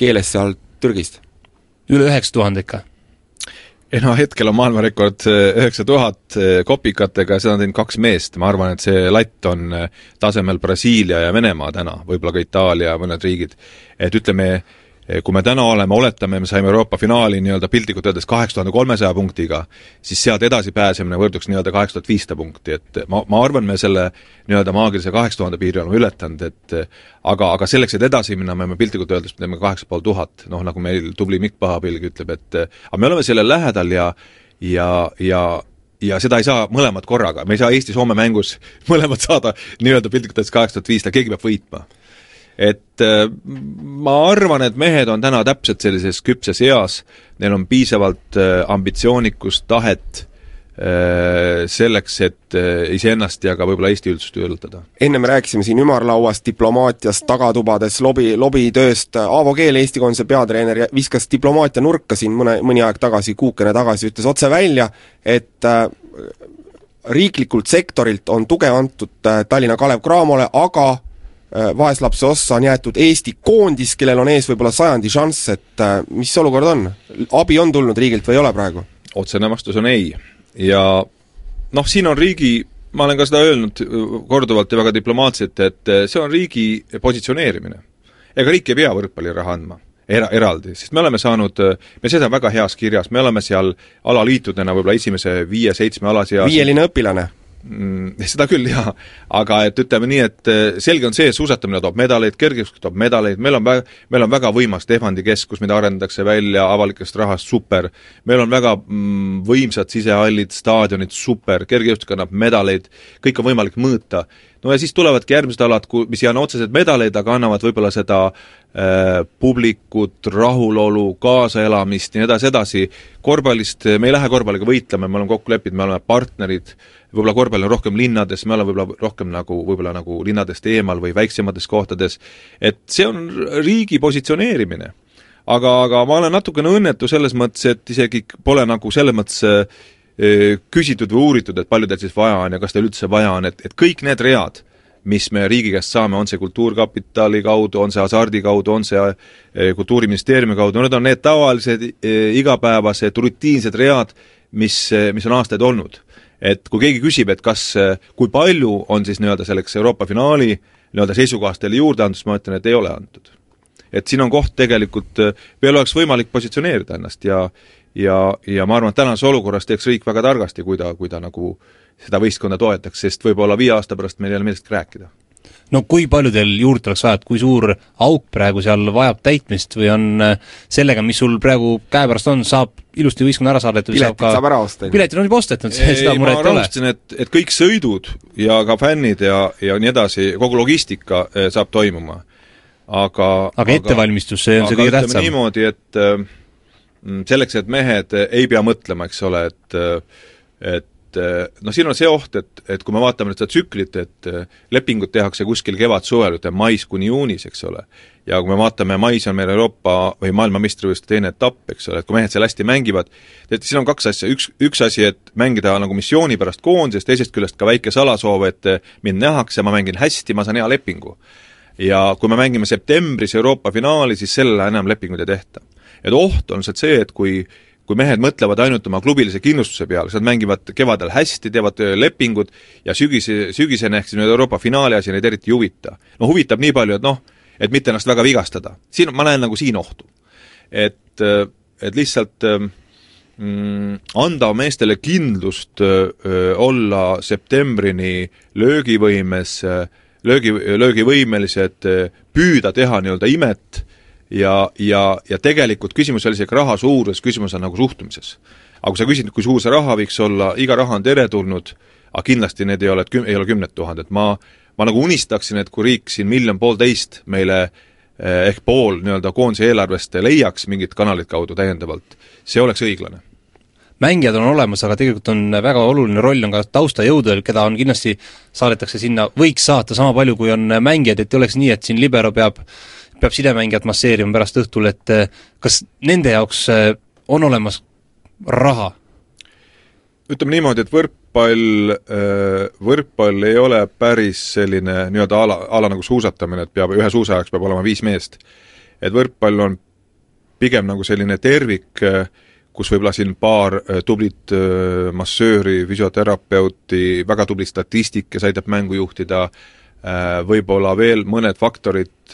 keeles sealt Türgist? üle üheksa tuhande ikka ei no hetkel on maailmarekord eh, üheksa tuhat eh, kopikatega, seda on teinud kaks meest, ma arvan, et see latt on eh, tasemel Brasiilia ja Venemaa täna, võib-olla ka Itaalia mõned riigid. et ütleme, kui me täna oleme, oletame, me saime Euroopa finaali nii-öelda piltlikult öeldes kaheksa tuhande kolmesaja punktiga, siis sealt edasi pääsemine võrduks nii-öelda kaheksa tuhat viissada punkti, et ma, ma arvan, me selle nii-öelda maagilise kaheksa tuhande piiri oleme ületanud, et aga, aga selleks, et edasi minna, me peame piltlikult öeldes teeme kaheksa pool tuhat, noh nagu meil tubli Mikk Pahapilg ütleb, et aga me oleme sellel lähedal ja ja, ja ja seda ei saa mõlemad korraga, me ei saa Eesti-Soome mängus mõlemad saada nii-öelda piltlikult öeldes kaheksa tuhat viissada, keegi peab võitma et äh, ma arvan, et mehed on täna täpselt sellises küpses eas, neil on piisavalt äh, ambitsioonikust, tahet äh, selleks, et iseennast ja ka võib-olla Eesti üldsust üllatada. enne me rääkisime siin ümarlauast, diplomaatiast, tagatubades, lobi, lobitööst, Aavo Keel, Eesti Koondise peatreener, viskas diplomaatia nurka siin mõne, mõni aeg tagasi, kuukene tagasi, ütles otse välja, et riiklikult sektorilt on tuge antud Tallinna Kalev Cramole, aga vaeslapse ossa on jäetud Eesti koondis, kellel on ees võib-olla sajandi šanss, et äh, mis olukord on? abi on tulnud riigilt või ei ole praegu? otsene vastus on ei. ja noh, siin on riigi, ma olen ka seda öelnud korduvalt ja väga diplomaatselt, et äh, see on riigi positsioneerimine. ega riik ei pea võrkpalliraha andma era-, eraldi, sest me oleme saanud, me seda väga heas kirjas, me oleme seal alaliitudena võib-olla esimese viie-seitsme ala seas viieline õpilane seda küll, jaa. aga et ütleme nii, et eh, selge on see, et suusatamine toob medaleid, kergejõustik toob medaleid, meil on vä-, meil on väga võimas Tehvandi keskus, mida arendatakse välja avalikest rahast, super. meil on väga mm, võimsad sisehallid, staadionid, super, kergejõustik annab medaleid, kõik on võimalik mõõta. no ja siis tulevadki järgmised alad, ku-, mis ei anna otseselt medaleid, aga annavad võib-olla seda äh, publikut, rahulolu, kaasaelamist ja nii edasi, edasi. korvpallist, me ei lähe korvpalliga võitlema, me oleme kokku leppinud, me oleme partnerid, võib-olla korvpall on rohkem linnades, me oleme võib-olla rohkem nagu, võib-olla nagu linnadest eemal või väiksemates kohtades, et see on riigi positsioneerimine. aga, aga ma olen natukene õnnetu selles mõttes, et isegi pole nagu selles mõttes äh, küsitud või uuritud, et palju teil siis vaja on ja kas teil üldse vaja on, et, et kõik need read, mis me riigi käest saame, on see Kultuurkapitali kaudu, on see Hasardi kaudu, on see äh, Kultuuriministeeriumi kaudu, need on need tavalised äh, igapäevased rutiinsed read, mis, mis on aastaid olnud et kui keegi küsib, et kas, kui palju on siis nii-öelda selleks Euroopa finaali nii-öelda seisukohast teile juurde andnud, siis ma ütlen, et ei ole antud. et siin on koht tegelikult, veel oleks võimalik positsioneerida ennast ja ja, ja ma arvan, et tänases olukorras teeks riik väga targasti, kui ta, kui ta nagu seda võistkonda toetaks, sest võib-olla viie aasta pärast meil ei ole millestki rääkida no kui palju teil juurde oleks vaja, et kui suur auk praegu seal vajab täitmist või on äh, sellega, mis sul praegu käepärast on, saab ilusti võistkonna ära saadetud, piletid saab ka saab ära osta. piletid on juba ostetud, seda muret ei ole. et, et kõik sõidud ja ka fännid ja, ja nii edasi, kogu logistika eh, saab toimuma. aga aga ettevalmistus, see on see kõige tähtsam. niimoodi, et äh, selleks, et mehed ei pea mõtlema, eks ole, et et et eh, noh, siin on see oht, et, et kui me vaatame nüüd seda tsüklit, et eh, lepingud tehakse kuskil kevad-suvel, ütleme mais kuni juunis, eks ole, ja kui me vaatame, mais on meil Euroopa või maailmameistrivõistluste teine etapp, eks ole, et kui mehed seal hästi mängivad, et siin on kaks asja, üks, üks asi, et mängida nagu missiooni pärast koondises, teisest küljest ka väike salasoov, et eh, mind nähakse, ma mängin hästi, ma saan hea lepingu. ja kui me mängime septembris Euroopa finaali, siis sellele enam lepinguid ei tehta. et oht on lihtsalt see, et kui kui mehed mõtlevad ainult oma klubilise kindlustuse peale, siis nad mängivad kevadel hästi, teevad lepingud ja sügise, sügisene ehk siis nüüd Euroopa finaali asi neid eriti ei huvita. no huvitab nii palju, et noh, et mitte ennast väga vigastada. siin, ma näen nagu siin ohtu. et, et lihtsalt mm, anda meestele kindlust öö, olla septembrini löögivõimes, löögi, löögivõimelised, püüda teha nii-öelda imet ja, ja, ja tegelikult küsimus ei ole isegi raha suuruses, küsimus on nagu suhtumises. aga kui sa küsid, kui suur see raha võiks olla, iga raha on teretulnud, aga kindlasti need ei ole, et küm-, ei ole kümned tuhanded, ma ma nagu unistaksin, et kui riik siin miljon-poolteist meile eh, ehk pool nii-öelda koondise eelarvest leiaks mingit kanalit kaudu täiendavalt, see oleks õiglane. Mängijad on olemas, aga tegelikult on väga oluline roll on ka taustajõududel, keda on kindlasti, saadetakse sinna, võiks saata sama palju, kui on mängijaid, et ei oleks nii, et siin libero peab peab sidemängijat masseerima pärast õhtul, et eh, kas nende jaoks eh, on olemas raha? ütleme niimoodi, et võrkpall, eh, võrkpall ei ole päris selline nii-öelda ala, ala nagu suusatamine, et peab, ühe suusajaks peab olema viis meest. et võrkpall on pigem nagu selline tervik, kus võib-olla siin paar tublit massööri, füsioterapeuti, väga tubli statistik, kes aitab mängu juhtida, võib-olla veel mõned faktorid,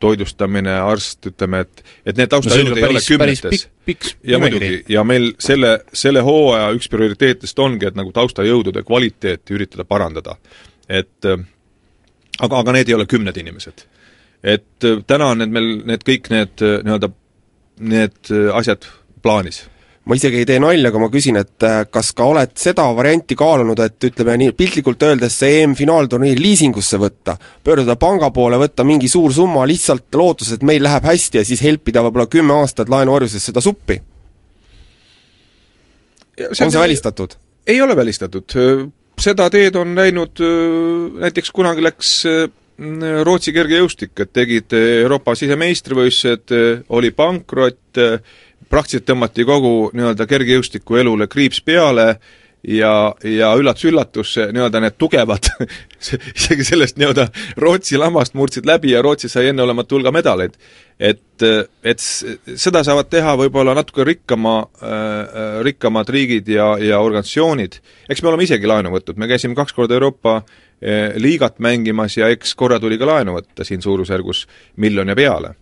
toitlustamine, arst, ütleme, et et need taustajõud no, ei ole kümnetes. ja muidugi, ja meil selle, selle hooaja üks prioriteetidest ongi, et nagu taustajõudude kvaliteeti üritada parandada. et aga, aga need ei ole kümned inimesed. et täna on need meil, need kõik need nii-öelda, need asjad plaanis ma isegi ei tee nalja, aga ma küsin, et äh, kas ka oled seda varianti kaalunud, et ütleme nii, piltlikult öeldes see EM-finaalturniir liisingusse võtta, pöörduda panga poole, võtta mingi suur summa lihtsalt lootuses, et meil läheb hästi ja siis helpida võib-olla kümme aastat laenuorjuses seda suppi? on see välistatud? ei ole välistatud, seda teed on läinud, näiteks kunagi läks Rootsi kergejõustik, et tegid Euroopa sisemeistrivõistlused, oli pankrot, praktiliselt tõmmati kogu nii-öelda kergejõustiku elule kriips peale ja, ja üllatus-üllatus, nii-öelda need tugevad isegi sellest nii-öelda Rootsi lamast murdsid läbi ja Rootsi sai enneolematu hulga medaleid. et, et seda saavad teha võib-olla natuke rikkama äh,, rikkamad riigid ja, ja organisatsioonid. eks me oleme isegi laenu võtnud, me käisime kaks korda Euroopa äh, liigat mängimas ja eks korra tuli ka laenu võtta siin suurusjärgus miljon ja peale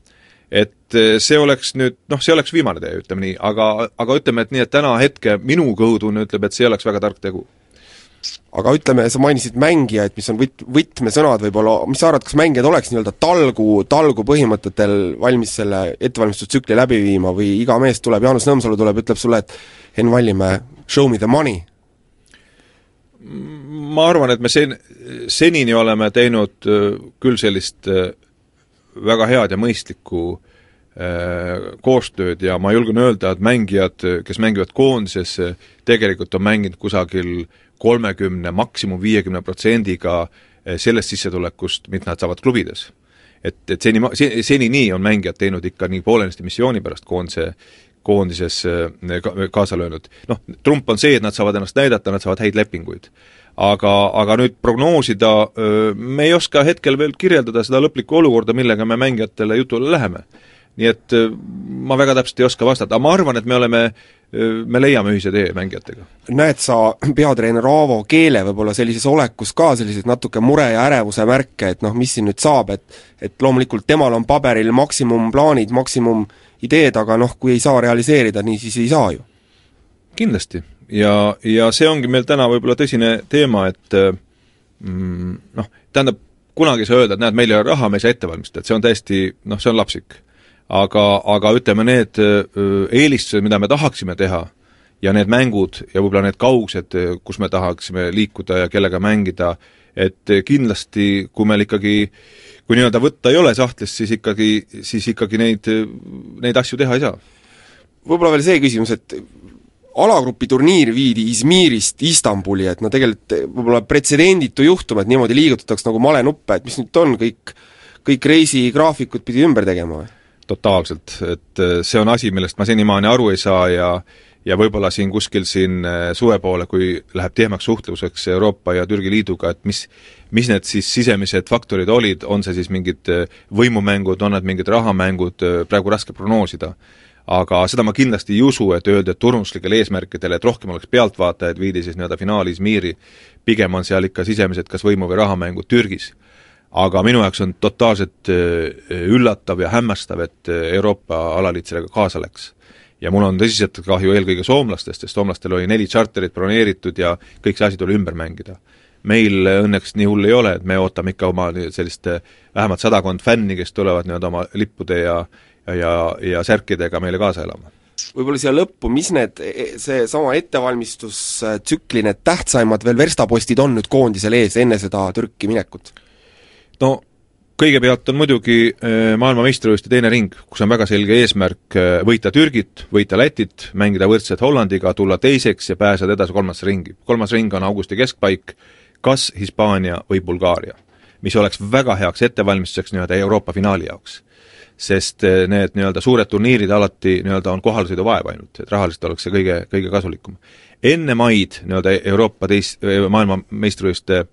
et eh, see oleks nüüd, noh, see oleks viimane tee, ütleme nii, aga, aga ütleme, et nii, et täna hetke minu kõhutunne ütleb, et see oleks väga tark tegu. aga ütleme, sa mainisid mängijaid, mis on võt-, võtmesõnad võib-olla, mis sa arvad, kas mängijad oleks nii-öelda talgu, talgu põhimõtetel valmis selle ettevalmistustsükli läbi viima või iga mees tuleb, Jaanus Nõmsalu tuleb, ütleb sulle, et Henn Vallimäe, show me the money? ma arvan, et me sen-, senini oleme teinud eh, küll sellist eh, väga head ja mõistlikku äh, koostööd ja ma julgen öelda, et mängijad, kes mängivad koondises, tegelikult on mänginud kusagil kolmekümne, maksimum viiekümne protsendiga äh, sellest sissetulekust, mida nad saavad klubides. et, et seni, seni nii on mängijad teinud ikka nii poolenisti missiooni pärast koondise, koondises äh, ka, kaasa löönud. noh, trump on see, et nad saavad ennast näidata, nad saavad häid lepinguid aga, aga nüüd prognoosida, me ei oska hetkel veel kirjeldada seda lõplikku olukorda, millega me mängijatele jutule läheme. nii et ma väga täpselt ei oska vastata, aga ma arvan, et me oleme me leiame ühise tee mängijatega. näed sa peatreener Aavo Keele võib-olla sellises olekus ka selliseid natuke mure ja ärevuse märke, et noh, mis siin nüüd saab, et et loomulikult temal on paberil maksimumplaanid, maksimumideed, aga noh, kui ei saa realiseerida, nii siis ei saa ju? kindlasti. Ja, ja see ongi meil täna võib-olla tõsine teema, et mm, noh, tähendab, kunagi ei saa öelda, et näed, meil ei ole raha, me ei saa ette valmistada, et see on täiesti noh, see on lapsik aga, aga ütleme, need eelistused, mida me tahaksime teha, ja need mängud ja võib-olla need kaugused, kus me tahaksime liikuda ja kellega mängida, et kindlasti, kui meil ikkagi kui nii-öelda võtta ei ole sahtlist, siis ikkagi, siis ikkagi neid, neid asju teha ei saa. võib-olla veel see küsimus, et alagrupi turniir viidi Izmirist Istanbuli, et no tegelikult võib-olla pretsedenditu juhtum, et niimoodi liigutatakse nagu malenuppe, et mis nüüd on, kõik kõik reisigraafikud pidi ümber tegema või? totaalselt, et äh, see on asi, millest ma senimaani aru ei saa ja ja võib-olla siin kuskil siin äh, suve poole, kui läheb tihemaks suhtluseks Euroopa ja Türgi Liiduga, et mis mis need siis sisemised faktorid olid, on see siis mingid äh, võimumängud, on need mingid rahamängud, praegu raske prognoosida. Aga seda ma kindlasti ei usu, et öelda, et turnuslikel eesmärkidel, et rohkem oleks pealtvaatajaid, viidi siis nii-öelda finaali Izmiri, pigem on seal ikka sisemised kas võimu- või rahamängud Türgis aga minu jaoks on totaalselt äh, üllatav ja hämmastav, et äh, Euroopa alaliit sellega kaasa läks. ja mul on tõsiselt kahju eelkõige soomlastest, sest soomlastel oli neli charterit broneeritud ja kõik see asi tuli ümber mängida. meil õnneks nii hull ei ole, et me ootame ikka oma sellist äh, vähemalt sadakond fänni, kes tulevad nii-öelda oma lippude ja ja, ja, särkidega meile kaasa elama võib-olla siia lõppu, mis need, e, seesama ettevalmistustsükli need tähtsaimad veel verstapostid on nüüd koondisel ees enne seda Türki minekut? no kõigepealt on muidugi äh, maailmameistrivõistluste teine ring, kus on väga selge eesmärk võita Türgit, võita Lätit, mängida võrdselt Hollandiga, tulla teiseks ja pääseda edasi kolmandasse ringi. kolmas ring on augusti keskpaik, kas Hispaania või Bulgaaria. mis oleks väga heaks ettevalmistuseks nii-öelda Euroopa finaali jaoks. Sest äh, need nii-öelda suured turniirid alati nii-öelda on kohalsõiduvaev ainult, et rahaliselt oleks see kõige, kõige kasulikum. enne maid nii-öelda Euroopa teis-, maailmameistrivõistluste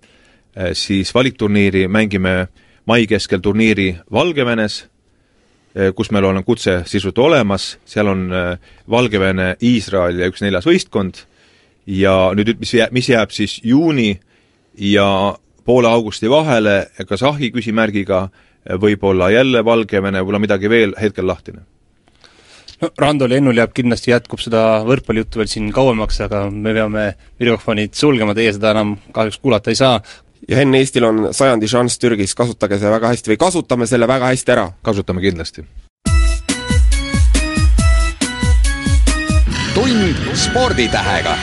Äh, siis valikturniiri mängime mai keskel turniiri Valgevenes, äh, kus meil on kutse sisult olemas, seal on äh, Valgevene, Iisrael ja üks neljas võistkond ja nüüd, mis jääb, mis jääb siis juuni ja poole augusti vahele Kasahhi küsimärgiga, võib-olla jälle Valgevene, võib-olla midagi veel, hetkel lahtine no Randol ja Ennul jääb kindlasti, jätkub seda võrkpallijuttu veel siin kauemaks, aga me peame mikrofonid sulgema, teie seda enam kahjuks kuulata ei saa ja Henn, Eestil on sajandi šanss Türgis, kasutage see väga hästi või kasutame selle väga hästi ära. kasutame kindlasti. tund sporditähega